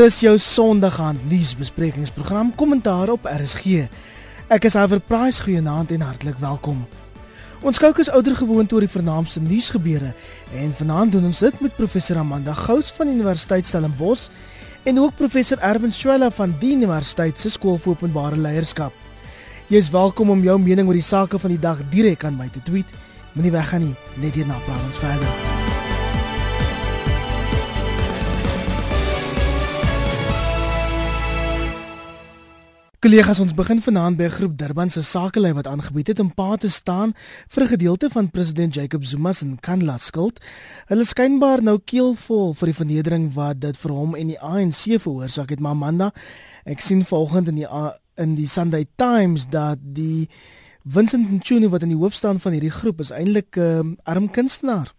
Dis jou Sondagaand nuusbesprekingsprogram Kommentaar op RSG. Ek is Iver Price, goeienaand en hartlik welkom. Ons kyk as ouer gewoonte oor die vernaamste nuusgebeure en vanaand doen ons dit met professor Amanda Gous van Universiteit Stellenbosch en ook professor Erwin Swela van die Universiteit se skool vir openbare leierskap. Jy is welkom om jou mening oor die sake van die dag direk aan my te tweet. Moenie weggaan nie, net hierna praat ons verder. Kollegas, ons begin vanaand by groep Durban se sakelei wat aangebied het om pa te staan vir 'n gedeelte van president Jacob Zuma se Kandla skuld. Hulle skynbaar nou keelvol vir die vernedering wat dit vir hom en die ANC veroorsaak het, maar Amanda, ek sien vanoggend in die in die Sunday Times dat die Vincent Ntuli wat in die hoof staan van hierdie groep is eintlik 'n um, arm kunstenaar.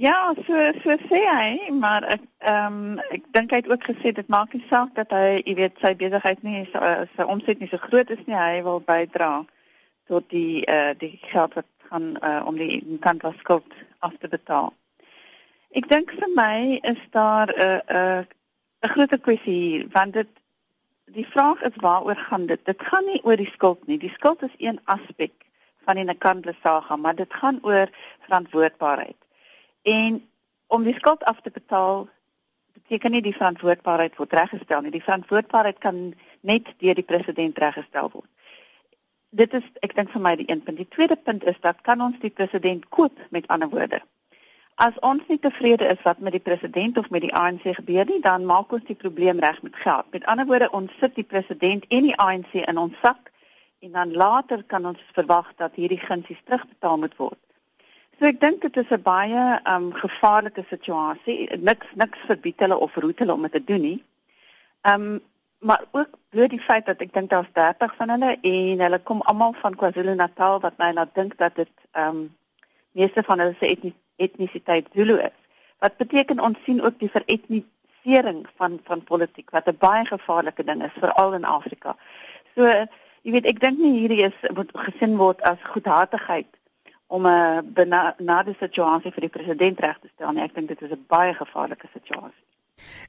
Ja, so so sê hy, maar ek ehm um, ek dink hy het ook gesê dit maak nie saak dat hy, jy weet, sy besigheid nie sy, sy omset nie so groot is nie, hy wil bydra tot die eh uh, die geld wat gaan uh, om die kantoor skuld af te betaal. Ek dink vir my is daar 'n uh, 'n uh, 'n groot kwessie hier, want dit die vraag is waaroor gaan dit? Dit gaan nie oor die skuld nie. Die skuld is een aspek van die Nkandla saga, maar dit gaan oor verantwoordbaarheid. En om die skuld af te betaal beteken nie die verantwoordbaarheid word reggestel nie. Die verantwoordbaarheid kan net deur die president reggestel word. Dit is ek dink vir my die een punt. Die tweede punt is dat kan ons die president koop met ander woorde. As ons nie tevrede is wat met die president of met die ANC gebeur nie, dan maak ons die probleem reg met geld. Met ander woorde, ons sit die president en die ANC in ons sak en dan later kan ons verwag dat hierdie gunsies terugbetaal moet word. So ek dink dit is 'n baie um gevaarlike situasie. Niks niks verbied hulle of verhoed hulle om dit te doen nie. Um maar ook deur die feit dat ek dink daar's 30 van hulle en hulle kom almal van KwaZulu-Natal wat my laat dink dat dit um meeste van hulle se etnis, etnisiteit Zulu is. Wat beteken ons sien ook die veretnisering van van politiek wat 'n baie gevaarlike ding is veral in Afrika. So jy weet ek dink nie hierdie is moet gesien word as goedhartigheid om 'n benade situasie vir die president reg te stel nie. Ek dink dit is 'n baie gevaarlike situasie.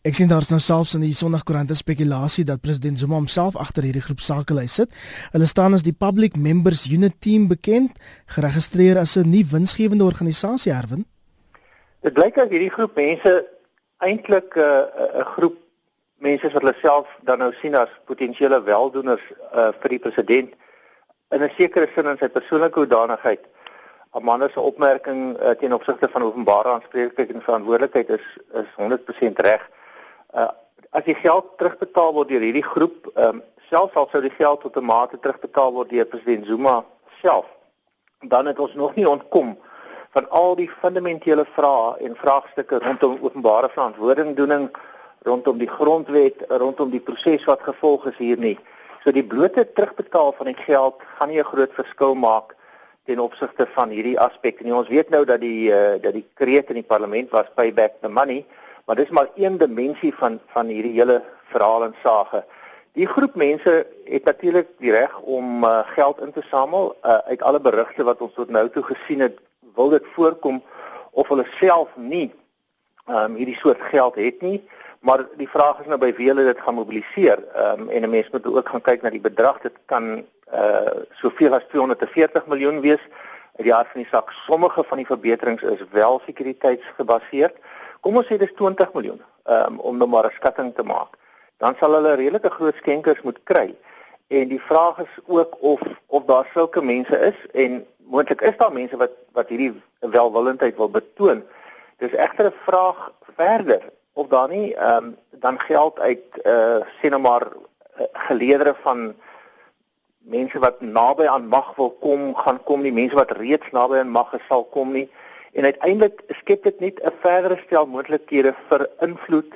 Ek sien daar's nou selfs in die Sondagkoerant 'n spekulasie dat president Zuma homself agter hierdie groep sakelei sit. Hulle staan as die Public Members Unit Team bekend, geregistreer as 'n nie winsgewende organisasie herwin. Dit blyk as hierdie groep mense eintlik 'n uh, 'n groep mense wat hulle self dan nou sien as potensiële weldoeners uh, vir die president in 'n sekere sin in sy persoonlike hoedanigheid. Amanda se opmerking uh, ten opsigte van openbare aanspreeklikheid en verantwoordelikheid is is 100% reg. Uh as die geld terugbetaal word deur hierdie groep, ehm um, selfs al sou die geld tot 'n mate terugbetaal word deur president Zuma self, dan het ons nog nie ontkom van al die fundamentele vrae en vraagstukke rondom openbare verantwoordingdoening, rondom die grondwet, rondom die proses wat gevolg is hier nie. So die blote terugbetaal van die geld gaan nie 'n groot verskil maak ten opsigte van hierdie aspek. En ons weet nou dat die uh, dat die kreet in die parlement was pay back the money, maar dis maar een dimensie van van hierdie hele verhaal en sage. Die groep mense het natuurlik die reg om uh, geld in te samel. Uh, uit alle berigte wat ons tot nou toe gesien het, wil dit voorkom of hulle self nie um, hierdie soort geld het nie. Maar die vraag is nou by wie hulle dit gaan mobiliseer. Ehm um, en 'n mens moet ook gaan kyk na die bedrag. Dit kan uh soveel as 240 miljoen wees uit die aard van die saak. Sommige van die verbeterings is wel sekuriteitsgebaseerd. Kom ons sê dis 20 miljoen um, om nou maar 'n skatting te maak. Dan sal hulle redelike groot skenkers moet kry. En die vraag is ook of of daar sulke mense is en moontlik is daar mense wat wat hierdie welwillendheid wil betoon. Dis egter 'n vraag verder of daar nie ehm um, dan geld uit uh sê nou maar uh, geleedere van mense wat naby aan mag wil kom, gaan kom nie, mense wat reeds naby aan mag is sal kom nie. En uiteindelik skep dit net 'n verdere stel moontlikhede vir invloed,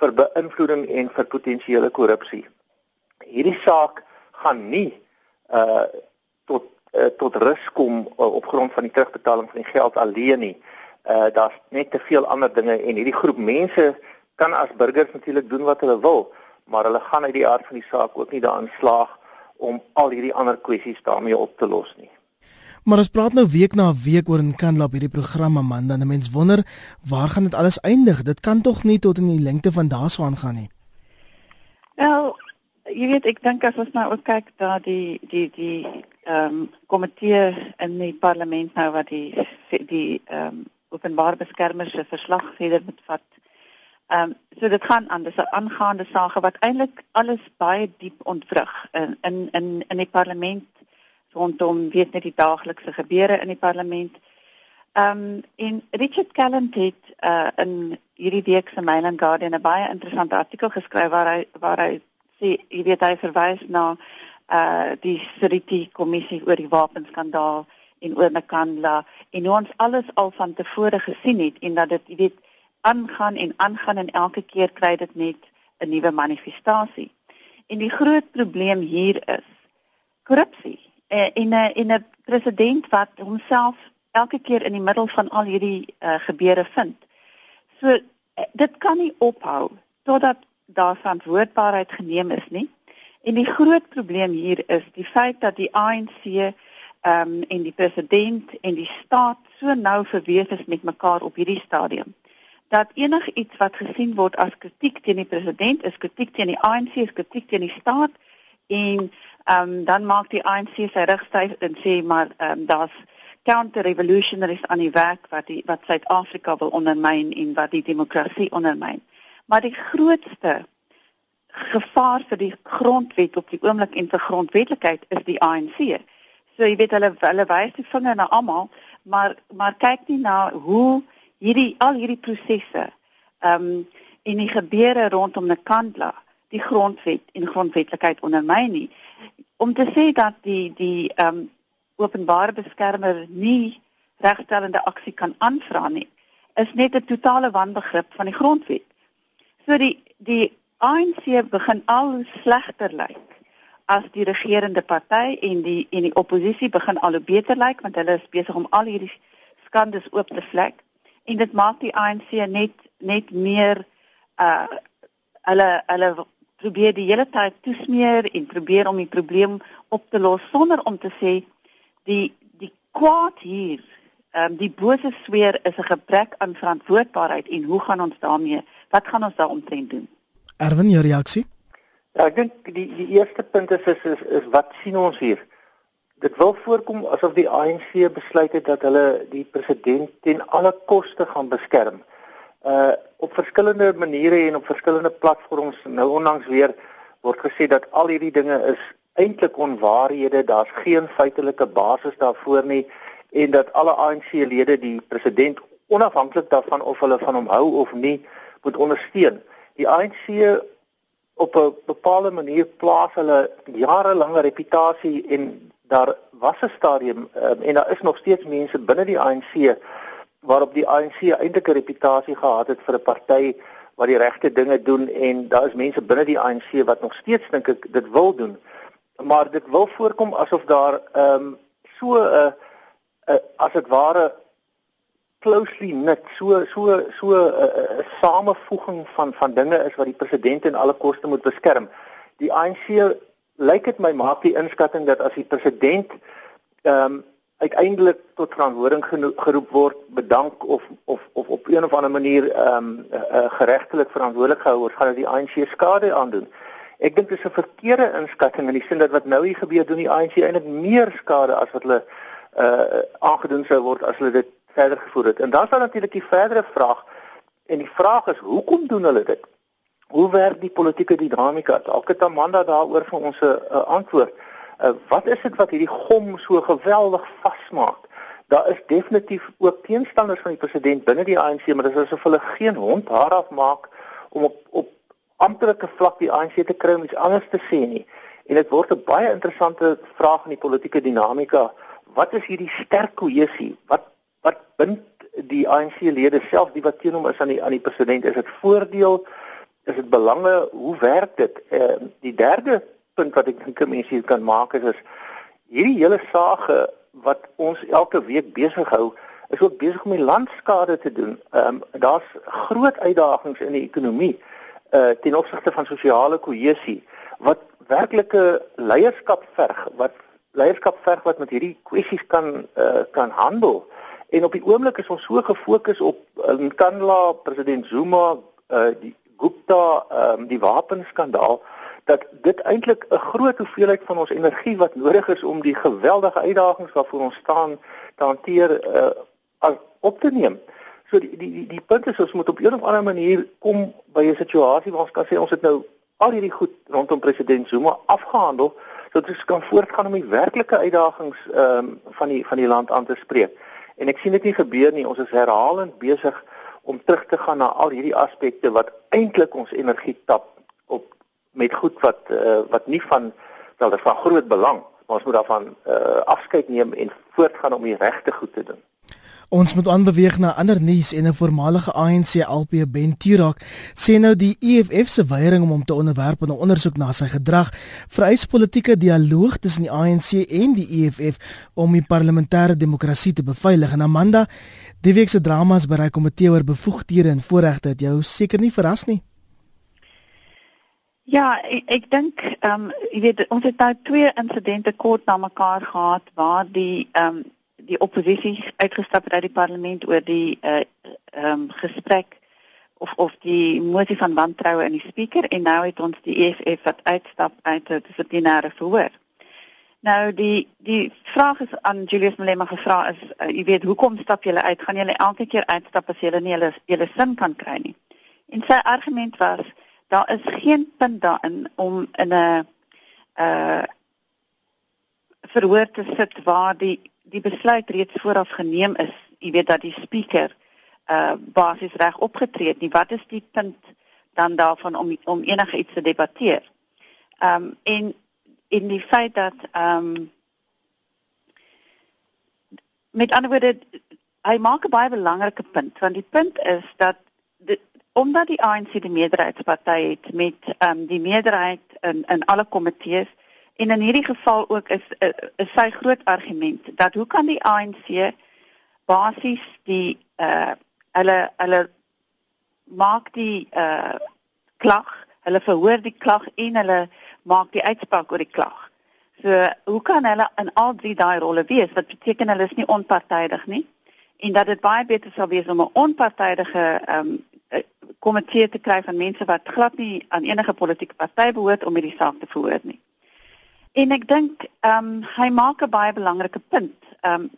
vir beïnvloeding en vir potensiële korrupsie. Hierdie saak gaan nie uh tot uh, tot rus kom uh, op grond van die terugbetaling van die geld alleen nie. Uh daar's net te veel ander dinge en hierdie groep mense kan as burgers natuurlik doen wat hulle wil, maar hulle gaan uit die aard van die saak ook nie daarin slaag om al hierdie ander kwessies daarmee op te los nie. Maar ons praat nou week na week oor in Kandla op hierdie program Amanda. En mens wonder waar gaan dit alles eindig? Dit kan tog nie tot in die lengte van daarso aangaan nie. Wel, jy weet ek dink as ons nou ook kyk dat die die die ehm um, komitee in die parlement nou wat die die ehm um, openbare beskermer se verslag verder moet vat. Ehm um, so dit gaan aan dis 'n aangaande saak wat eintlik alles baie diep ontwrig in in in in die parlement rondom weet net die daaglikse gebeure in die parlement. Ehm um, en Richard Callant het uh, in hierdie week se Mail and Guardian 'n baie interessante artikel geskryf waar hy waar hy sê jy weet hy verwys na uh die Seriti kommissie oor die wapenskandaal en oor Nakandla en hoe ons alles al van tevore gesien het en dat dit jy weet aangaan en aangaan en elke keer kry dit net 'n nuwe manifestasie. En die groot probleem hier is korrupsie uh, en 'n uh, en 'n president wat homself elke keer in die middel van al hierdie uh, gebeure vind. So dit kan nie ophou totdat daar verantwoordbaarheid geneem is nie. En die groot probleem hier is die feit dat die ANC ehm um, en die president en die staat so nou verweef is met mekaar op hierdie stadium dat enigiets wat gesien word as kritiek teen die president is kritiek teen die ANC is kritiek teen die staat en ehm um, dan maak die ANC sy rug styf en sê maar ehm um, daar's counter revolutionaries aan die werk wat die wat Suid-Afrika wil ondermyn en wat die demokrasie ondermyn. Maar die grootste gevaar vir die grondwet op die oomblik en vir grondwetlikheid is die ANC. So jy weet hulle hulle wys die vinger na almal, maar maar kyk nie na hoe hierdie al hierdie prosesse ehm um, en die gebeure rondom Nkandla die grondwet en grondwetlikheid ondermyn nie om te sê dat die die ehm um, openbare beskermer nie regstellende aksie kan aanvra nie is net 'n totale wanbegrip van die grondwet. So die die ANC begin al slegter lyk as die regerende party en die en die oppositie begin al beter lyk want hulle is besig om al hierdie skandes oop te vlek en dit maak die ANC net net meer uh hulle hulle probeer die hele tyd toesmeer en probeer om die probleem op te los sonder om te sê die die kwaad hier ehm um, die bose sweer is 'n gebrek aan verantwoordbaarheid en hoe gaan ons daarmee wat gaan ons daaroor doen? Erwin jou reaksie? Ja ek dink die die eerste punt is is is, is wat sien ons hier dit wil voorkom asof die ANC besluit het dat hulle die president ten alle koste gaan beskerm. Uh op verskillende maniere en op verskillende platforms nou onlangs weer word gesê dat al hierdie dinge is eintlik onwaarhede, daar's geen feitelike basis daarvoor nie en dat alle ANC-lede die president onafhanklik daarvan of hulle van hom hou of nie moet ondersteun. Die ANC op 'n bepaalde manier plaas hulle jarelange reputasie en daar was 'n stadium um, en daar is nog steeds mense binne die ANC waarop die ANC eintlik 'n reputasie gehad het vir 'n party wat die regte dinge doen en daar is mense binne die ANC wat nog steeds dink ek dit wil doen. Maar dit wil voorkom asof daar ehm um, so 'n uh, uh, as dit ware closely knit so so so 'n uh, uh, samevoeging van van dinge is wat die president en alle koste moet beskerm. Die ANC lyk dit my maak die inskatting dat as die president ehm um, uiteindelik tot verantwoording geroep word, bedank of of of op een of ander manier ehm um, uh, geregtelik verantwoordelik gehou word, gaan dit die ANC skade aandoen. Ek dink dit is 'n verkeerde inskatting in die sin dat wat nou hier gebeur doen die ANC eintlik meer skade as wat hulle uh aangedoen sou word as hulle dit verder gevoer het. En dan sal natuurlik die verdere vraag en die vraag is hoekom doen hulle dit? Hoe werk die politieke dinamika? Dalk het Amanda daaroor vir ons 'n uh, antwoord. Uh, wat is dit wat hierdie gom so geweldig vasmaak? Daar is definitief ook teenstanders van die president binne die ANC, maar dit is asof hulle geen hond haar af maak om op op amptelike vlak die ANC te kry om iets anders te sê nie. En dit word 'n baie interessante vraag in die politieke dinamika. Wat is hierdie sterk kohesie? Wat wat bind die ANC-lede self die wat teen hom is aan die aan die president? Is dit voordeel? Is dit belange hoe werk dit? Ehm uh, die derde punt wat ek dink mense hier kan maak is, is hierdie hele sage wat ons elke week besig hou is ook besig om die landskade te doen. Ehm um, daar's groot uitdagings in die ekonomie uh ten opsigte van sosiale kohesie wat werklike leierskap verg wat leierskap verg wat met hierdie kwessies kan uh, kan handel. En op die oomblik is ons so gefokus op Nkandla, president Zuma, uh, die Gupta, um, die wapenskandaal dat dit eintlik 'n groot hoeveelheid van ons energie wat nodig is om die geweldige uitdagings waarvoor ons staan te hanteer uh, op te neem. So die die die, die punt is ons moet op 'n of ander manier kom by 'n situasie waar ons kan sê ons het nou al hierdie goed rondom president Zuma afgehandel sodat ons kan voortgaan om die werklike uitdagings ehm um, van die van die land aan te spreek. En ek sien dit nie gebeur nie. Ons is herhalend besig om terug te gaan na al hierdie aspekte wat eintlik ons energie tap op met goed wat uh, wat nie van wel van groot belang, maar ons moet daarvan uh, afskeid neem en voortgaan om die regte goed te doen. Ons moet aanbeweeg na ander nuus en 'n voormalige ANC LP Ben Tirak sê nou die EFF se weiering om hom te onderwerp aan 'n ondersoek na sy gedrag vereis politieke dialoog tussen die ANC en die EFF om die parlementêre demokrasie te beveilig. En Amanda, die week se dramas die komitee oor bevoegdhede en voorregte het jou seker nie verras nie. Ja, ek, ek dink ehm um, jy weet ons het nou twee insidente kort na mekaar gehad waar die ehm um, die oppositie uitgestap het uit die parlement oor die uh um, gesprek of of die motie van wantroue in die spreker en nou het ons die EFF wat uitstap uit 'n dissiplinêre verhoor. Nou die die vraag is aan Julius Malema gevra is uh, jy weet hoekom stap julle uit? Gaan julle elke keer uitstap as julle nie julle julle sin kan kry nie? En sy argument was daar is geen punt daarin om in 'n uh verhoor te sit waar die die besluit reeds vooraf geneem is, jy weet dat die spreker uh basies reg opgetree het nie. Wat is die punt dan daarvan om om enige iets te debatteer? Ehm um, en in die feit dat ehm um, met ander woorde hy maak 'n baie belangrike punt want die punt is dat die, omdat die ANC die meerderheidsparty het met ehm um, die meerderheid in in alle komitees En in hierdie geval ook is is, is sy groot argument dat hoe kan die ANC basies die uh hulle hulle maak die uh klag, hulle verhoor die klag en hulle maak die uitspraak oor die klag. So hoe kan hulle in al drie daai rolle wees? Wat beteken hulle is nie onpartydig nie en dat dit baie beter sou wees om 'n onpartydige um komitee te kry van mense wat glad nie aan enige politieke party behoort om hierdie saak te verhoor nie. En ek dink ehm um, hy maak 'n baie belangrike punt. Ehm um,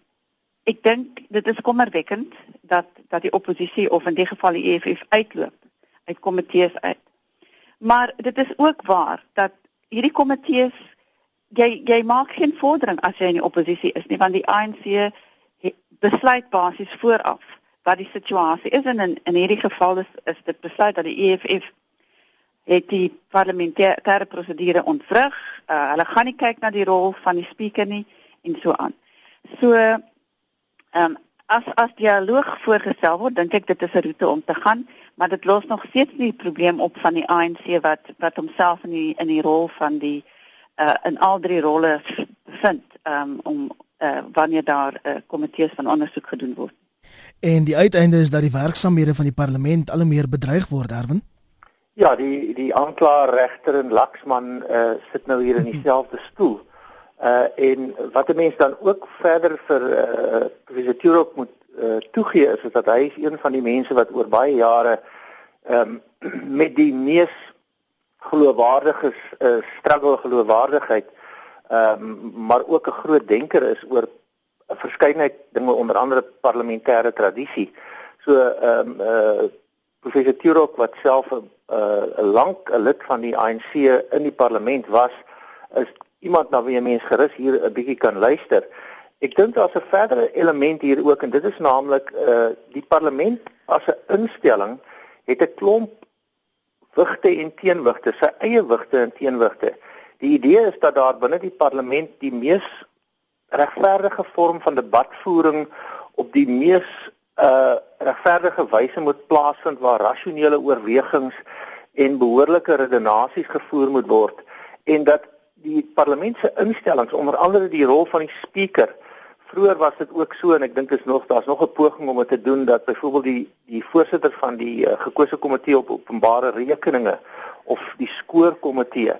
ek dink dit is kommerwekkend dat dat die oppositie of in die geval die EFF uitloop uit komitees uit. Maar dit is ook waar dat hierdie komitees jy jy maak geen vordering as jy in die oppositie is nie want die ANC besluit basies vooraf wat die situasie is en in in hierdie geval is is dit besluit dat die EFF het die parlementêre prosedure ontwrig. Uh, hulle gaan nie kyk na die rol van die spreker nie en so aan. So ehm um, as as dialoog voorgestel word, dink ek dit is 'n roete om te gaan, maar dit los nog steeds nie die probleem op van die ANC wat wat homself in die in die rol van die uh in al drie rolle vind um, om uh wanneer daar 'n uh, komitee van ondersoek gedoen word. En die uiteinde is dat die werksamehede van die parlement al hoe meer bedreig word, Erwin. Ja, die die aanklaer regter en Laksman uh, sit nou hier in dieselfde stoel. Uh en wat 'n mens dan ook verder vir uh professor Turok moet uh, toegee is, is dat hy is een van die mense wat oor baie jare um, met die mees geloofwaardige uh, struggle geloofwaardigheid um, maar ook 'n groot denker is oor 'n verskeidenheid dinge onder andere parlementêre tradisie. So ehm um, uh professor Turok wat self 'n uh, lank 'n lid van die ANC in die parlement was, is iemand na wie mense gerus hier 'n bietjie kan luister. Ek dink daar's 'n verdere element hier ook en dit is naamlik uh die parlement as 'n instelling het 'n klomp wigte en teenwigte, sy eie wigte en teenwigte. Die idee is dat daar binne die parlement die mees regverdige vorm van debatvoering op die mees uh regverdige wyse moet plaasvind waar rasionele oorwegings en behoorlike redenasies gevoer moet word en dat die parlement se instellings onder andere die rol van die spreker vroeër was dit ook so en ek dink is nog daar's nog 'n poging om dit te doen dat byvoorbeeld die die voorsitter van die uh, gekose komitee op openbare rekeninge of die skoorkomitee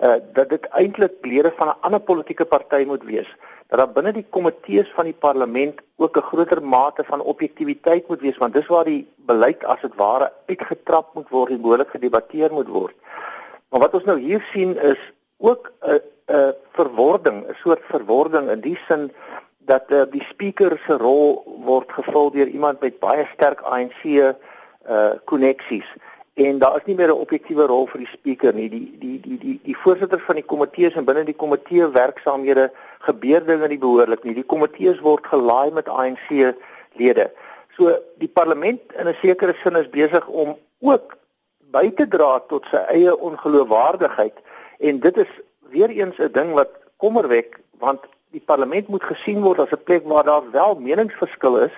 uh dat dit eintlik lede van 'n ander politieke party moet wees. Dat daar binne die komitees van die parlement ook 'n groter mate van objektiviteit moet wees want dis waar die beleid as dit ware uitgetrap moet word en behoorlik gedebatteer moet word. Maar wat ons nou hier sien is ook 'n 'n verwording, 'n soort verwording in die sin dat uh, die speaker se rol word gevul deur iemand met baie sterk ANC uh koneksies en daar is nie meer 'n objektiewe rol vir die speaker nie. Die die die die die voorsitter van die komitees en binne die komitee werksaamhede gebeur dinge nie behoorlik nie. Die komitees word gelaai met ANC lede. So die parlement in 'n sekere sin is besig om ook by te dra tot sy eie ongeloofwaardigheid en dit is weer eens 'n ding wat kommer wek want die parlement moet gesien word as 'n plek waar daar wel meningsverskil is.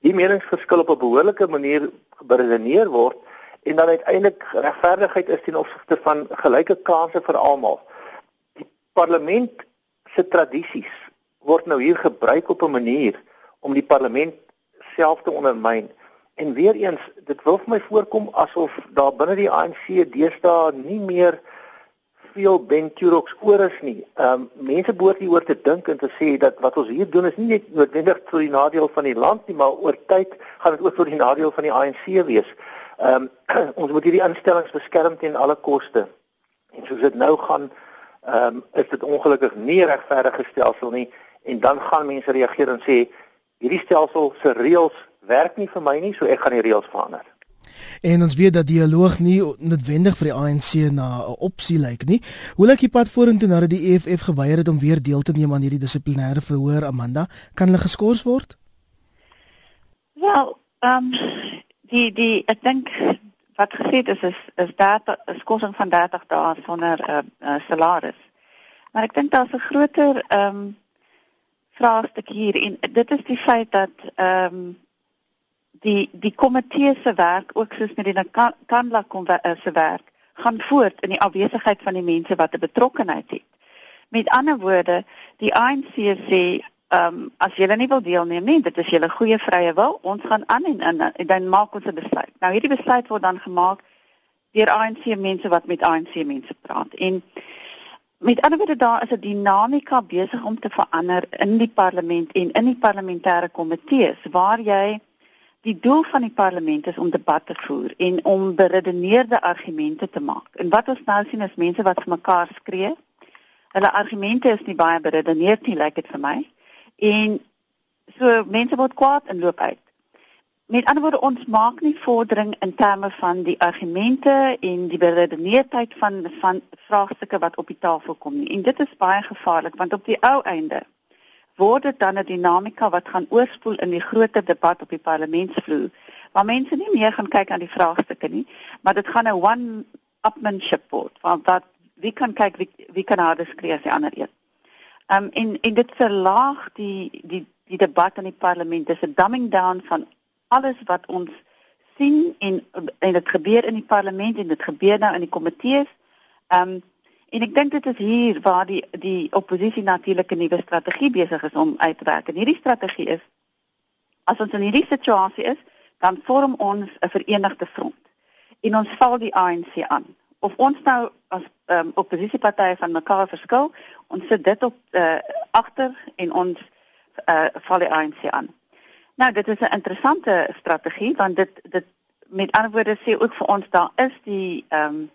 Die meningsverskil op 'n behoorlike manier beredeneer word en dan uiteindelik regverdigheid is ten opsigte van gelyke kansse vir almal. Die parlement se tradisies word nou hier gebruik op 'n manier om die parlement self te ondermyn. En weer eens, dit wil vir my voorkom asof daar binne die ANC deesdae nie meer veel Benturoks oor is nie. Ehm um, mense behoort hieroor te dink en te sê dat wat ons hier doen is nie net noodwendig vir die nadeel van die land nie, maar oor tyd gaan dit ook vir die nadeel van die ANC wees. Ehm um, ons moet hierdie instellings beskerm teen alle koste. En soos dit nou gaan, ehm um, is dit ongelukkig nie regverdige stelsel nie en dan gaan mense reageer en sê hierdie stelsel se reëls werk nie vir my nie, so ek gaan die reëls verander. En ons weet dat dialoog nie noodwendig vir die ANC na 'n opsie lyk nie. Hoe lyk die pad vorentoe nadat die EFF geweier het om weer deel te neem aan hierdie dissiplinêre verhoor Amanda? Kan hulle geskort word? Wel, ehm um, die die ek dink wat gesê is is is dat 'n skorsing van 30 dae sonder 'n uh, eh, uh, eh, salaris. Maar ek dink daar's 'n groter ehm um, vraagstuk hier en dit is die feit dat ehm um, die die komitee se werk ook soos met die Kandla eh, se werk gaan voort in die afwesigheid van die mense wat 'n betrokkeheid het. Met ander woorde, die ANC sê, ehm um, as julle nie wil deelneem nie, dit is julle goeie vrye wil, ons gaan aan en, en, en dan maak ons 'n besluit. Nou hierdie besluit word dan gemaak deur ANC mense wat met ANC mense praat. En met ander woorde daar is 'n dinamika besig om te verander in die parlement en in die parlementêre komitees waar jy Die doel van die parlement is om debat te voer en om beredeneerde argumente te maak. En wat ons nou sien is mense wat vir mekaar skree. Hulle argumente is nie baie beredeneerd nie, lyk dit vir my. En so mense word kwaad en loop uit. Met ander woorde ons maak nie vordering in terme van die argumente en die beredeneerdheid van van vraagstukke wat op die tafel kom nie. En dit is baie gevaarlik want op die ou einde word dit dan 'n dinamika wat gaan oorspoel in die groter debat op die parlementsvloer waar mense nie meer gaan kyk aan die vraagstukke nie maar dit gaan 'n one upmanship word want dat wie kan kyk wie wie kan harder skree as die ander een. Ehm um, en en dit verlaag die die die debat in die parlement dis 'n dumbing down van alles wat ons sien en en dit gebeur in die parlement en dit gebeur nou in die komitees. Ehm um, En ek dink dit is hier waar die die oppositie natuurlik 'n nuwe strategie besig is om uit te werk. En hierdie strategie is as ons in hierdie situasie is, dan vorm ons 'n verenigde front. En ons val die ANC aan. Of ons nou as um, oppositiepartye van mekaar verskil, ons sit dit op uh, agter en ons uh, val die ANC aan. Nou, dit is 'n interessante strategie want dit dit met ander woorde sê ook vir ons daar is die ehm um,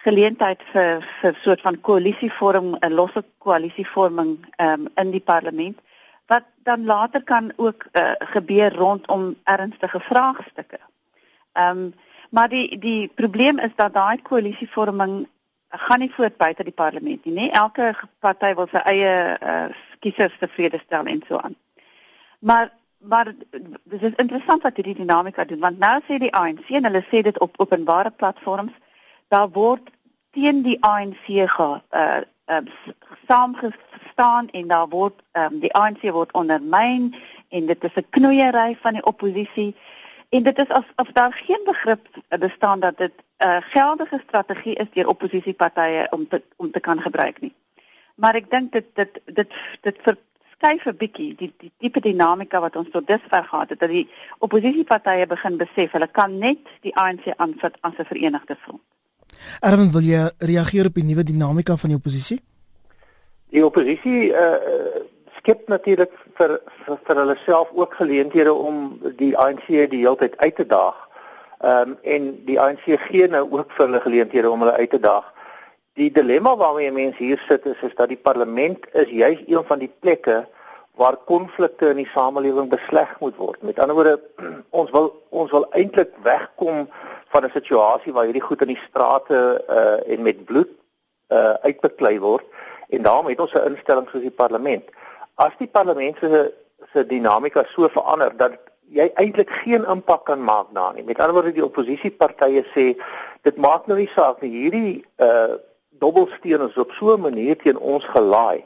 geleentheid vir vir soort van koalisievorm 'n losse koalisievorming um, in die parlement wat dan later kan ook uh, gebeur rondom ernstige vraagstukke. Ehm um, maar die die probleem is dat daai koalisievorming gaan nie voort buite die parlement nie. nie. Elke party wil sy eie uh, kiesers tevrede stel en so aan. Maar maar dit is interessant wat hierdie dinamika doen want nou sê die ANC en hulle sê dit op openbare platforms daar word teen die ANC ge uh, uh saamgestaan en daar word um, die ANC word ondermyn en dit is 'n knoeiery van die oppositie en dit is asof daar geen begrip bestaan dat dit 'n uh, geldige strategie is deur oppositiepartye om te om te kan gebruik nie. Maar ek dink dit dit dit dit verskuif 'n bietjie die die tipe dinamika wat ons tot dusver gehad het dat die oppositiepartye begin besef hulle kan net die ANC aanvat as 'n verenigde front. Erwin, wil jy reageer op die nuwe dinamika van die oppositie? Die oppositie uh skep natuurlik vir vir, vir hulle self ook geleenthede om die ANC die hele tyd uit te daag. Ehm um, en die ANC gee nou ook vir hulle geleenthede om hulle uit te daag. Die dilemma waarmee mense hier sit is is dat die parlement is juis een van die plekke waar konflikte in die samelewing besleg moet word. Met ander woorde, ons wil ons wil eintlik wegkom van 'n situasie waar hierdie goed in die strate uh en met bloed uh uitbeklei word en daarom het ons 'n instelling soos die parlement. As die parlement se se dinamika so verander dat jy eintlik geen impak kan maak daarin nie. Met ander woorde die oppositiepartye sê dit maak nou nie saak nie. Hierdie uh dobbelsteen is op so 'n manier teen ons gelaai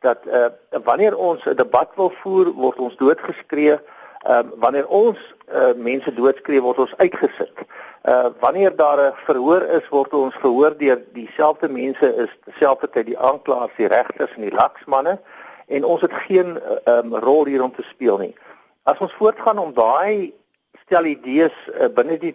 dat uh wanneer ons 'n debat wil voer, word ons doodgeskree. Ehm uh, wanneer ons uh mense doodskree, word ons uitgesit. Uh wanneer daar 'n verhoor is, word ons verhoor deur dieselfde mense is dieselfde tyd die aanklaers, die regters en die laksmanne en ons het geen um, rol hier om te speel nie. As ons voortgaan om daai stel idees uh, binne die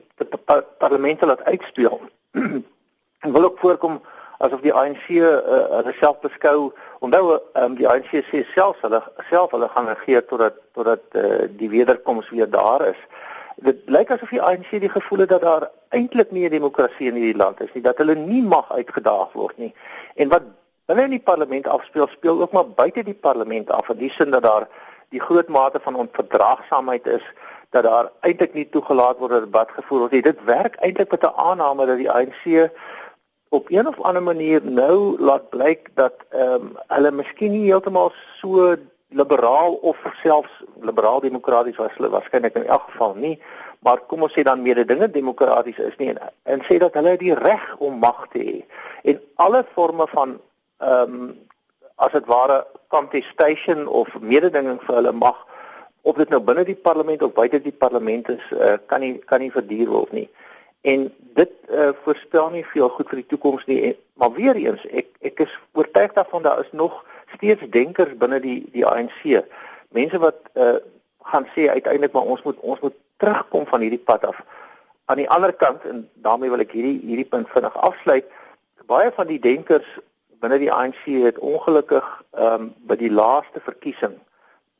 parlement laat uitspeel, wil ook voorkom asof die ANC uh, hulle self beskou. Onthou um, die ANC sê self hulle self hulle gaan regeer totdat totdat uh, die wederkoms weer daar is. Dit lyk asof die ANC die gevoel het dat daar eintlik nie 'n demokrasie in hierdie land is nie dat hulle nie mag uitgedaag word nie. En wat binne in die parlement afspeel speel ook maar buite die parlement af in die sin dat daar die groot mate van onverdraagsaamheid is dat daar eintlik nie toegelaat word dat debat gevoer word nie. Dit werk eintlik met 'n aanname dat die ANC op een of ander manier nou laat blyk dat ehm um, hulle miskien nie heeltemal so liberaal of selfs liberaal demokraties was hulle waarskynlik in elk geval nie maar kom ons sê dan meer dinge demokraties is nie. En, en sê dat hulle die reg om mag te hê. En alle forme van ehm um, as dit ware contestation of mededinging vir hulle mag of dit nou binne die parlement of buite die parlement is uh, kan nie kan nie verduur word nie. En dit uh, voorspel nie veel goed vir die toekoms nie en, maar weer eens ek ek is oortuig daarvan daar is nog steeds denkers binne die die ANC mense wat uh, gaan sê uiteindelik maar ons moet ons moet terugkom van hierdie pad af. Aan die ander kant en daarmee wil ek hierdie hierdie punt vinnig afsluit baie van die denkers binne die ANC het ongelukkig ehm um, by die laaste verkiesing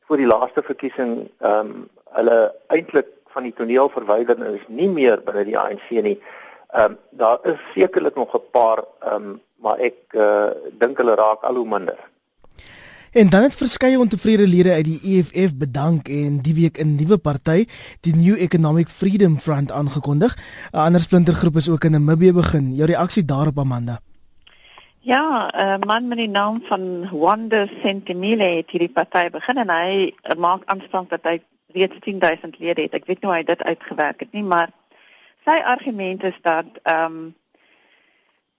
voor die laaste verkiesing ehm um, hulle eintlik van die toneel verwyder en is nie meer binne die ANC nie. Ehm um, daar is sekerlik nog 'n paar ehm um, maar ek uh, dink hulle raak al hoe minder. En dan het verskeie ontevrede lede uit die EFF bedank en die week 'n nuwe party, die New Economic Freedom Front aangekondig. 'n Ander splintergroep is ook in Namibië begin. Jou reaksie daarop Amanda? Ja, 'n man met die naam van Wanda Sentimile het hierdie party begin en hy maak aanspraak dat hy reeds 10000 lede het. Ek weet nie hoe hy dit uitgewerk het nie, maar sy argument is dat ehm um,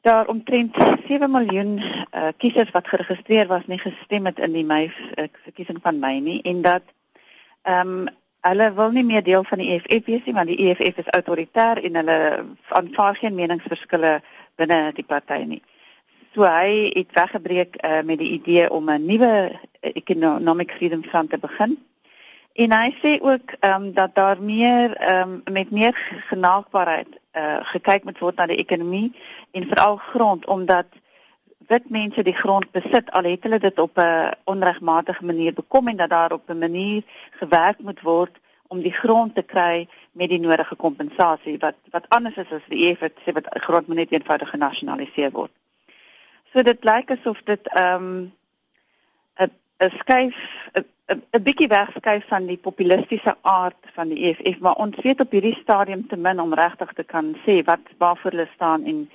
daar omtrent 7 miljoen uh, kiesers wat geregistreer was nie gestem het in die Mei uh, verkiesing van Mei nie en dat ehm um, hulle wil nie meer deel van die EFF wees nie want die EFF is autoritair en hulle aanvaar geen meningsverskille binne die party nie. So hy het weggebreek uh, met die idee om 'n nuwe economic freedom front te begin En hy sê ook ehm um, dat daar meer ehm um, met meer genaakbaarheid eh uh, gekyk moet word na die ekonomie en veral grond omdat wit mense die grond besit al het hulle dit op 'n onregmatige manier bekom en dat daar op 'n manier gewerk moet word om die grond te kry met die nodige kompensasie wat wat anders is as die EF wat sê wat grond moet net eenvoudig genasionaliseer word. So dit lyk asof dit ehm um, 'n 'n skuif 'n bietjie wegskuif van die populistiese aard van die EFF, maar ons weet op hierdie stadium te min om regtig te kan sê wat waarvoor hulle staan en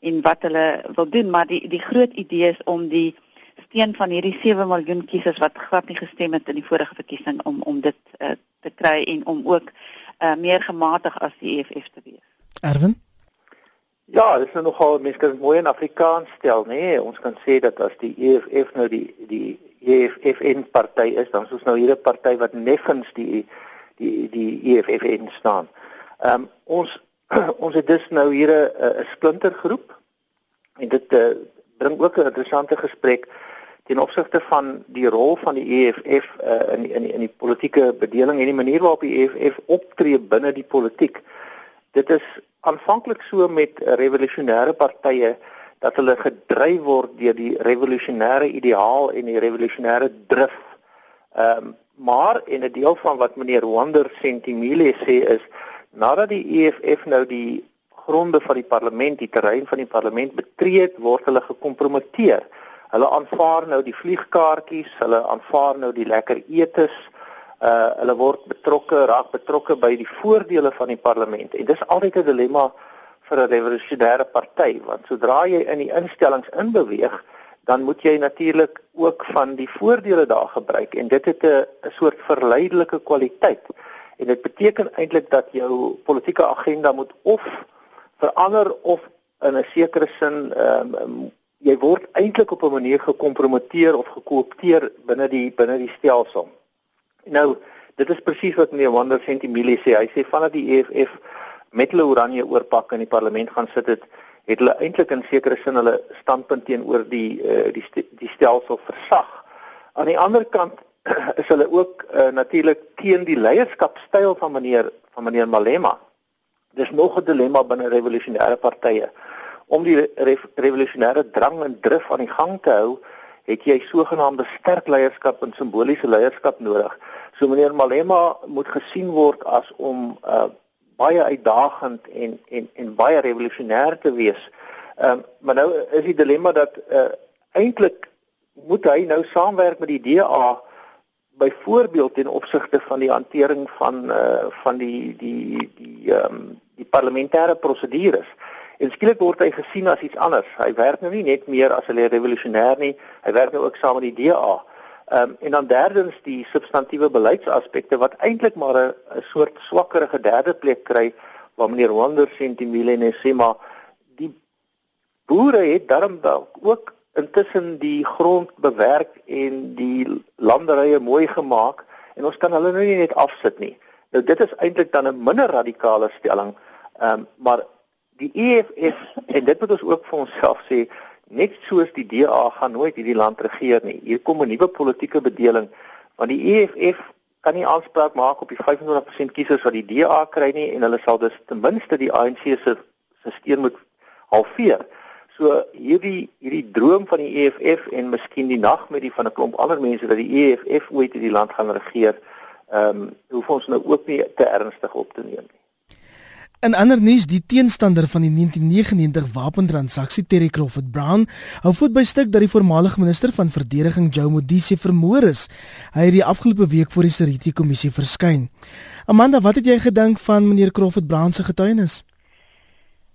en wat hulle wil doen, maar die die groot idee is om die steen van hierdie 7 miljoen kiesers wat glad nie gestem het in die vorige verkiesing om om dit uh, te kry en om ook uh, meer gematig as die EFF te wees. Erwin Ja, dit is nou nogal mense kan mooi in Afrikaans stel, nê? Nee, ons kan sê dat as die EFF nou die die EFFN party is, dan is ons nou hier 'n party wat neffens die die die EFFN staan. Ehm um, ons ons het dus nou hier 'n splintergroep en dit uh, bring ook 'n interessante gesprek ten opsigte van die rol van die EFF uh, in die, in die, in die politieke bedeling en die manier waarop die EFF optree binne die politiek. Dit is aanvanklik so met revolusionêre partye dat hulle gedryf word deur die revolusionêre ideaal en die revolusionêre drif. Ehm um, maar en 'n deel van wat meneer Wander Sentimile sê is nadat die EFF nou die gronde van die parlement, die terrein van die parlement betree het, word hulle gekompromiteer. Hulle aanvaar nou die vliegkaartjies, hulle aanvaar nou die lekker etes. Uh hulle word betrokke, raak betrokke by die voordele van die parlement. En dis altyd 'n dilemma vir 'n revolusionêre party, want sodra jy in die instellings inbeweeg, dan moet jy natuurlik ook van die voordele daar gebruik en dit het 'n soort verleidelike kwaliteit. En dit beteken eintlik dat jou politieke agenda moet of verander of in 'n sekere sin ehm um, jy word eintlik op 'n manier gekompromiteer of gekoopteer binne die binne die stelsel. Nou, dit is presies wat meneer Wander Sentimilie sê. Hy sê vanaf die EFF met hulle oranje oorpak in die parlement gaan sit het het hulle eintlik in sekere sin hulle standpunt teenoor die uh, die st die stelsel versag. Aan die ander kant is hulle ook uh, natuurlik teen die leierskapstyl van meneer van meneer Malema. Dis nog 'n dilemma binne revolusionêre partye. Om die re revolusionêre drang en drif aan die gang te hou, het jy sogenaamde sterk leierskap en simboliese leierskap nodig. So meneer Malema moet gesien word as om uh, baie uitdagend en en en baie revolusionêr te wees. Ehm um, maar nou is die dilemma dat uh, eintlik moet hy nou saamwerk met die DA byvoorbeeld ten opsigte van die hantering van uh, van die die die ehm um, die parlementêre prosedures. En skielik word hy gesien as iets anders. Hy werk nou nie net meer as 'n revolusionêr nie, hy werk nou ook saam met die DA. Ehm um, en dan derdens die substantiële beleidsaspekte wat eintlik maar 'n soort swakkerige derde plek kry waar meneer Wander Sentimile sê maar die boere het daarom ook intussen die grond bewerk en die landerye mooi gemaak en ons kan hulle nou nie net afsit nie. Nou dit is eintlik dan 'n minder radikale stelling. Ehm um, maar die EFF en dit moet ons ook vir onsself sê net soos die DA gaan nooit hierdie land regeer nie. Hier kom 'n nuwe politieke bedeling want die EFF kan nie aanspraak maak op die 25% kiesers wat die DA kry nie en hulle sal dus ten minste die ANC se se steun moet halveer. So hierdie hierdie droom van die EFF en miskien die nagmerrie van 'n klomp ander mense dat die EFF ooit hierdie land gaan regeer, ehm um, hoef ons nou ook nie te ernstig op te neem nie. In ander nuus, die teenstander van die 1999 wapentransaksie, Terry Crawford Brown, hou voet by stuk dat die voormalige minister van verdediging, Joe Modise, vermoor is. Hy het die afgelope week voor die Seriti kommissie verskyn. Amanda, wat het jy gedink van meneer Crawford Brown se getuienis?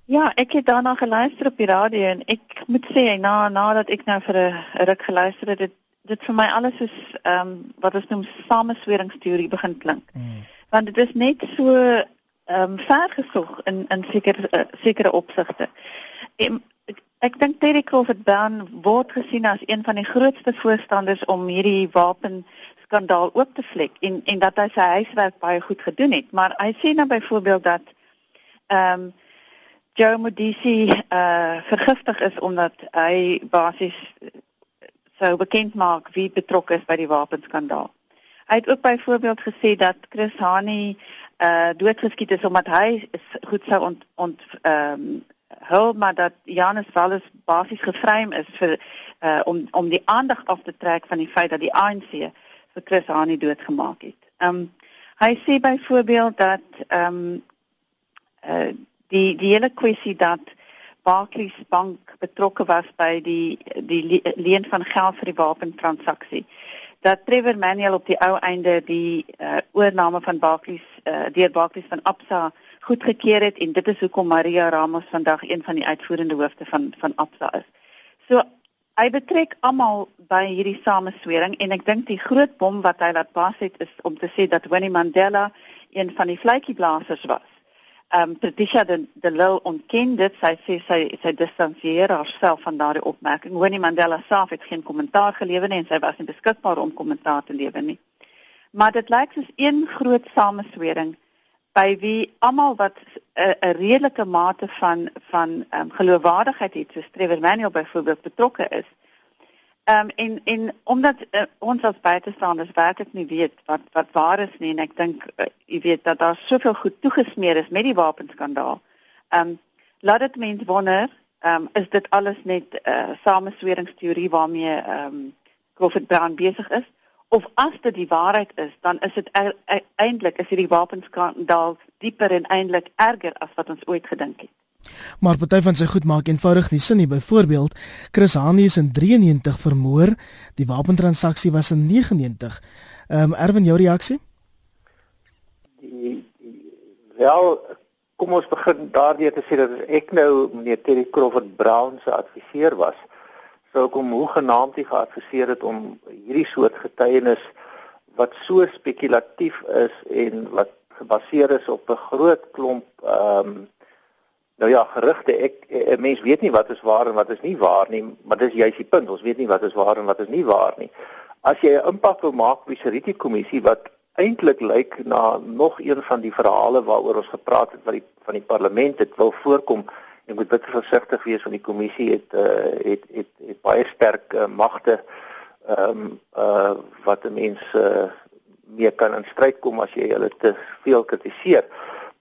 Ja, ek het daarna geluister op die radio en ek moet sê na nadat ek nou vir 'n ruk geluister het, dit dit vir my alles is ehm um, wat ons noem samesweringsteorie begin klink. Mm. Want dit is net so ehm um, vergesog in in sekere uh, sekere opsigte. En ek, ek dink Terry Crawford Brown word gesien as een van die grootste voorstanders om hierdie wapen skandaal oop te vlek en en dat hy sy huiswerk baie goed gedoen het. Maar hy sê nou byvoorbeeld dat ehm um, Joe Modisi uh vergiftig is omdat hy basies sou bekend maak wie betrokke is by die wapenskandaal. Hy het ook byvoorbeeld gesê dat Chris Hani uh doodgeskiet is omdat hy is goed sou ont ont ehm um, hul maar dat Janus Wallis basies gevreem is vir uh om om die aandag af te trek van die feit dat die ANC vir Chris Hani doodgemaak het. Ehm um, hy sê byvoorbeeld dat ehm um, uh die die hele kwessie dat Barclays Bank betrokke was by die die leen van geld vir die wapentransaksie dat Trevor Manuel op die ou einde die uh, oorname van Barclays uh, deur Barclays van Absa goedgekeur het en dit is hoekom Maria Ramos vandag een van die uitvoerende hoofde van van Absa is. So hy betrek almal by hierdie sameswering en ek dink die groot bom wat hy laat pas het is om te sê dat Winnie Mandela een van die vletjieblassers was ehm um, Patricia de de Lil ontken dit sy sê sy sy distansieer haarself van daardie opmerking. Winnie Mandela self het geen kommentaar gelewer nie en sy was nie beskikbaar om kommentaar te lewer nie. Maar dit lyk soos een groot sameswering by wie almal wat 'n uh, redelike mate van van ehm um, geloofwaardigheid het, soos Trevor Manuel byvoorbeeld betrokke is, Ehm um, en en omdat uh, ons as buitestanders werklik nie weet wat wat waar is nie en ek dink uh, jy weet dat daar soveel goed toegesmeer is met die wapenskandaal. Ehm um, laat dit mense wonder, ehm um, is dit alles net 'n uh, samesweringsteorie waarmee ehm um, Crawford Brown besig is? Of as dit die waarheid is, dan is dit e-, e-, eintlik is hierdie wapenskandaal dieper en eintlik erger as wat ons ooit gedink het. Maar party van sy goed maak eenvoudig nie sin nie. Byvoorbeeld, Chris Hani is in 93 vermoor. Die wapentransaksie was in 99. Ehm um, Erwin, jou reaksie? Die, die wel kom ons begin daardie te sê dat ek nou meneer Terry Crawford Brown se adviseur was. Sou kom hoe genaamd hy geadviseer het om hierdie soort getuienis wat so spekulatief is en wat gebaseer is op 'n groot klomp ehm um, Nou ja, gerugte, ek 'n eh, mens weet nie wat is waar en wat is nie waar nie, maar dis juist die punt. Ons weet nie wat is waar en wat is nie waar nie. As jy 'n impak wil maak op die Seriti kommissie wat eintlik lyk na nog een van die verhale waaroor ons gepraat het wat die van die parlement het wil voorkom. Jy moet baie versigtig wees want die kommissie het uh, het, het het baie sterk uh, magte ehm um, uh wat 'n mens uh, mee kan in stryd kom as jy hulle te veel kritiseer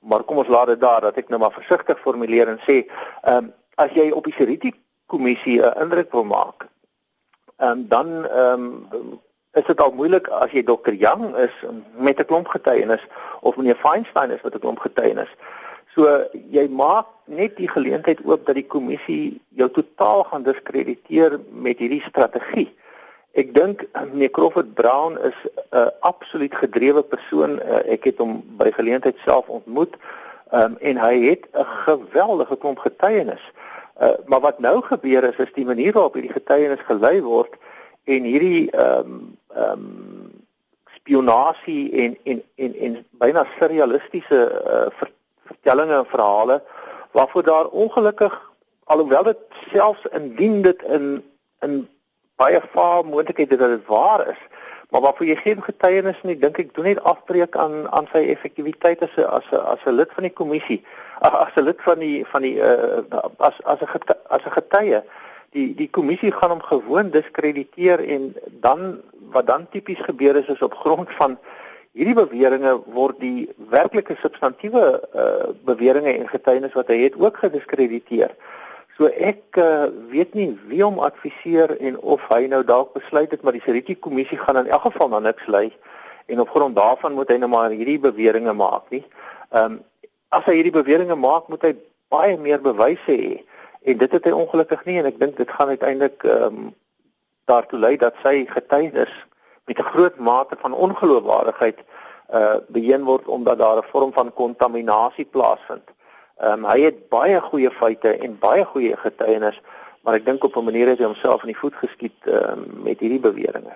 maar kom ons laat dit daar dat ek nou maar versigtig formuleer en sê, ehm um, as jy op die Seriti kommissie 'n indruk wil maak, ehm um, dan ehm um, is dit al moeilik as jy Dr. Young is met 'n klomp getuienis of meneer Feinstein is met 'n klomp getuienis. So jy maak net die geleentheid oop dat die kommissie jou totaal gaan diskrediteer met hierdie strategie. Ek dink eh, meneer Crawford Brown is 'n uh, absoluut gedrewe persoon. Uh, ek het hom by geleentheid self ontmoet. Um, en hy het 'n geweldige klomp getuienis. Uh, maar wat nou gebeur is is die manier waarop hierdie getuienis gelei word en hierdie ehm um, ehm um, spionasie en en en en byna surrealistiese uh, ver, vertellings en verhale waarvoor daar ongelukkig alhoewel dit selfs indien dit in in baie vaar moontlikheid dat dit waar is. Maar waarvoor jy geen getuienis nie, dink ek doen net afbreek aan aan sy effektiwiteit as 'n as 'n as 'n lid van die kommissie. As 'n lid van die van die uh, as as 'n as 'n getuie. Die die kommissie gaan hom gewoon diskrediteer en dan wat dan tipies gebeur is is op grond van hierdie beweringe word die werklike substantiewe uh, beweringe en getuienis wat hy het ook gediskrediteer. So ek uh, weet nie wie hom adviseer en of hy nou dalk besluit het maar die Seriti kommissie gaan in elk geval na niks lei en op grond daarvan moet hy nou maar hierdie beweringe maak nie. Ehm um, as hy hierdie beweringe maak, moet hy baie meer bewyse hê en dit het hy ongelukkig nie en ek dink dit gaan uiteindelik ehm um, daartoe lei dat sy getuienis met 'n groot mate van ongeloofwaardigheid uh beheer word omdat daar 'n vorm van kontaminasie plaasvind. Ehm um, hy het baie goeie feite en baie goeie getuienis, maar ek dink op 'n manier het hy homself in die voet geskiet ehm um, met hierdie beweringe.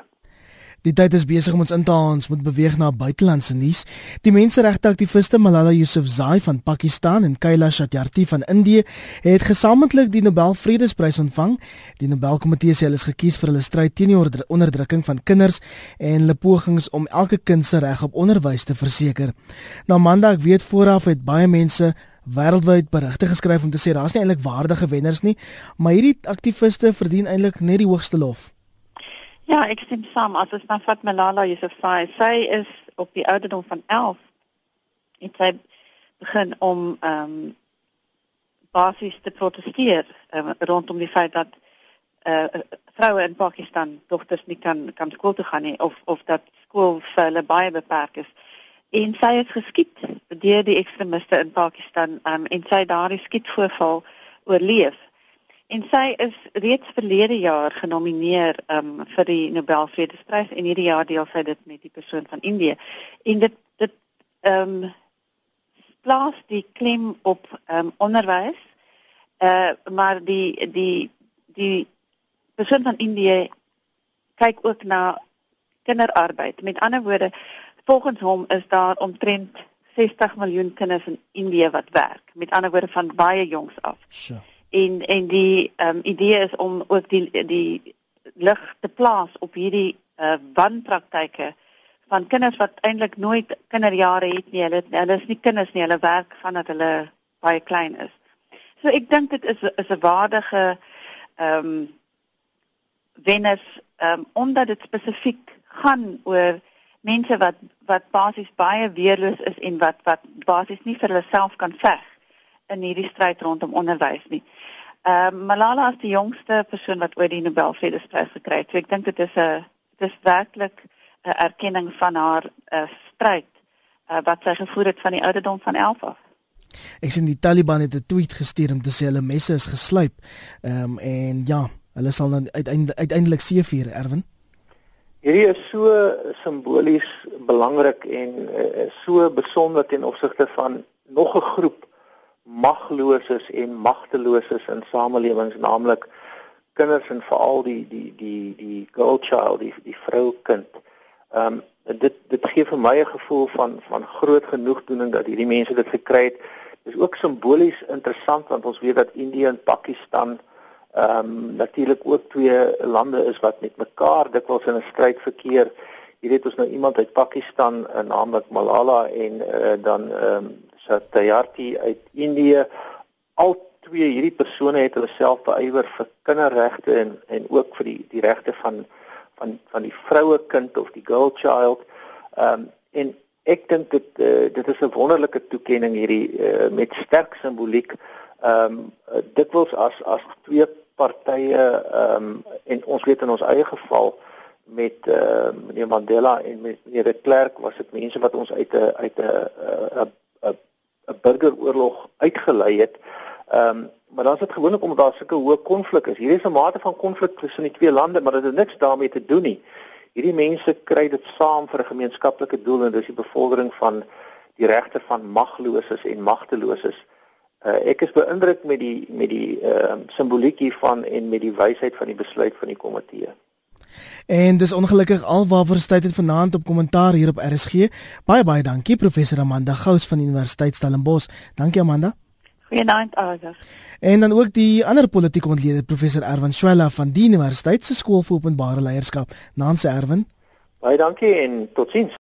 Die tyd is besig om ons in te haal, ons moet beweeg na buitelandse nuus. Die menseregte aktiviste Malala Yousafzai van Pakistan en Kailash Satyarthi van Indië het gesamentlik die Nobel Vredesprys ontvang. Die Nobelkomitee sê hulle is gekies vir hulle stryd teen die onderdrukking van kinders en hulle pogings om elke kind se reg op onderwys te verseker. Nou Maandag, weet vooraf het baie mense wêreldwyd berigte geskryf om te sê daar's nie eintlik waardige wenners nie, maar hierdie aktiviste verdien eintlik net die hoogste lof. Ja, ek stem saam. As ons na Fat Malala Yousafzai, sy is op die ouderdom van 11 en sy begin om ehm um, basies te protesteer um, rondom die feit dat uh, vroue in Pakistan dogters nie kan kan skool toe gaan nie of of dat skool vir hulle baie beperk is en sy is geskiet deur die ekstremiste in Pakistan um, en sy daardie skietvoorval oorleef. En sy is reeds verlede jaar genomineer um, vir die Nobel Vredesprys en hierdie jaar deel sy dit met die persoon van Indië. En dit dit ehm um, plaas die klem op ehm um, onderwys. Uh maar die die die persoon van Indië kyk ook na kinderarbeid. Met ander woorde, Volgens hom is daar omtrent 60 miljoen kinders in Indië wat werk, met ander woorde van baie jongs af. So. En en die ehm um, idee is om ook die die lig te plaas op hierdie uh, wanpraktyke van kinders wat eintlik nooit kinderjare het nie. Hulle hulle is nie kinders nie, hulle werk vandat hulle baie klein is. So ek dink dit is is 'n waardige ehm um, wenners um, omdat dit spesifiek gaan oor mense wat wat basies baie weerloos is en wat wat basies nie vir hulle self kan veg in hierdie stryd rondom onderwys nie. Ehm uh, Malala is die jongste persoon wat ooit die Nobelvredesprys gekry het. So ek dink dit is 'n dit is werklik 'n erkenning van haar uh, stryd uh, wat sy gevoer het van die ouderdom van 11 af. Ek sien die Taliban het 'n tweet gestuur om te sê hulle messe is geslyp. Ehm um, en ja, hulle sal dan uiteindelik uiteindelik seëvier, Erwin. Hierdie is so simbolies belangrik en uh, so besonder ten opsigte van nog 'n groep magloses en magteloses in samelewings naamlik kinders en veral die die die die girl child die die vroukind. Ehm um, dit dit gee vir my 'n gevoel van van groot genoegdoening dat hierdie mense dit gekry het. Dis ook simbolies interessant want ons weet dat Indië en Pakistan ehm um, natuurlik ook twee lande is wat met mekaar dikwels in 'n stryd verkeer. Jy weet ons nou iemand uit Pakistan, uh, naamlik Malala en uh, dan ehm um, Satyarthi uit Indië. Al twee hierdie persone het hulle self beywer vir kinderregte en en ook vir die die regte van van van die vroue kind of die girl child. Ehm um, en ek dink dit uh, dit is 'n wonderlike toekenning hierdie uh, met sterk simboliek. Ehm um, dikwels as as twee partye ehm um, en ons weet in ons eie geval met eh uh, meneer Mandela en met meneer de Klerk was dit mense wat ons uit 'n uit 'n 'n 'n burgeroorlog uitgelei het. Ehm um, maar dan is dit gewoonlik omdat daar sulke hoë konflik is. Hier is 'n mate van konflik tussen die twee lande, maar dit het niks daarmee te doen nie. Hierdie mense kry dit saam vir 'n gemeenskaplike doel en dis die bevordering van die regte van magloses en magteloses. Uh, ek is beïndruk met die met die ehm uh, simboliek hiervan en met die wysheid van die besluit van die komitee. En dis ongelukkig alwaar tyd het vanaand op kommentaar hier op RSG. Baie baie dankie professor Amanda Gous van Universiteit Stellenbosch. Dankie Amanda. Goeienaand Alex. En dan ook die ander politieke ontleder professor Erwin Swela van die Universiteit se skool vir openbare leierskap. Naanse Erwin. Baie dankie en totsiens.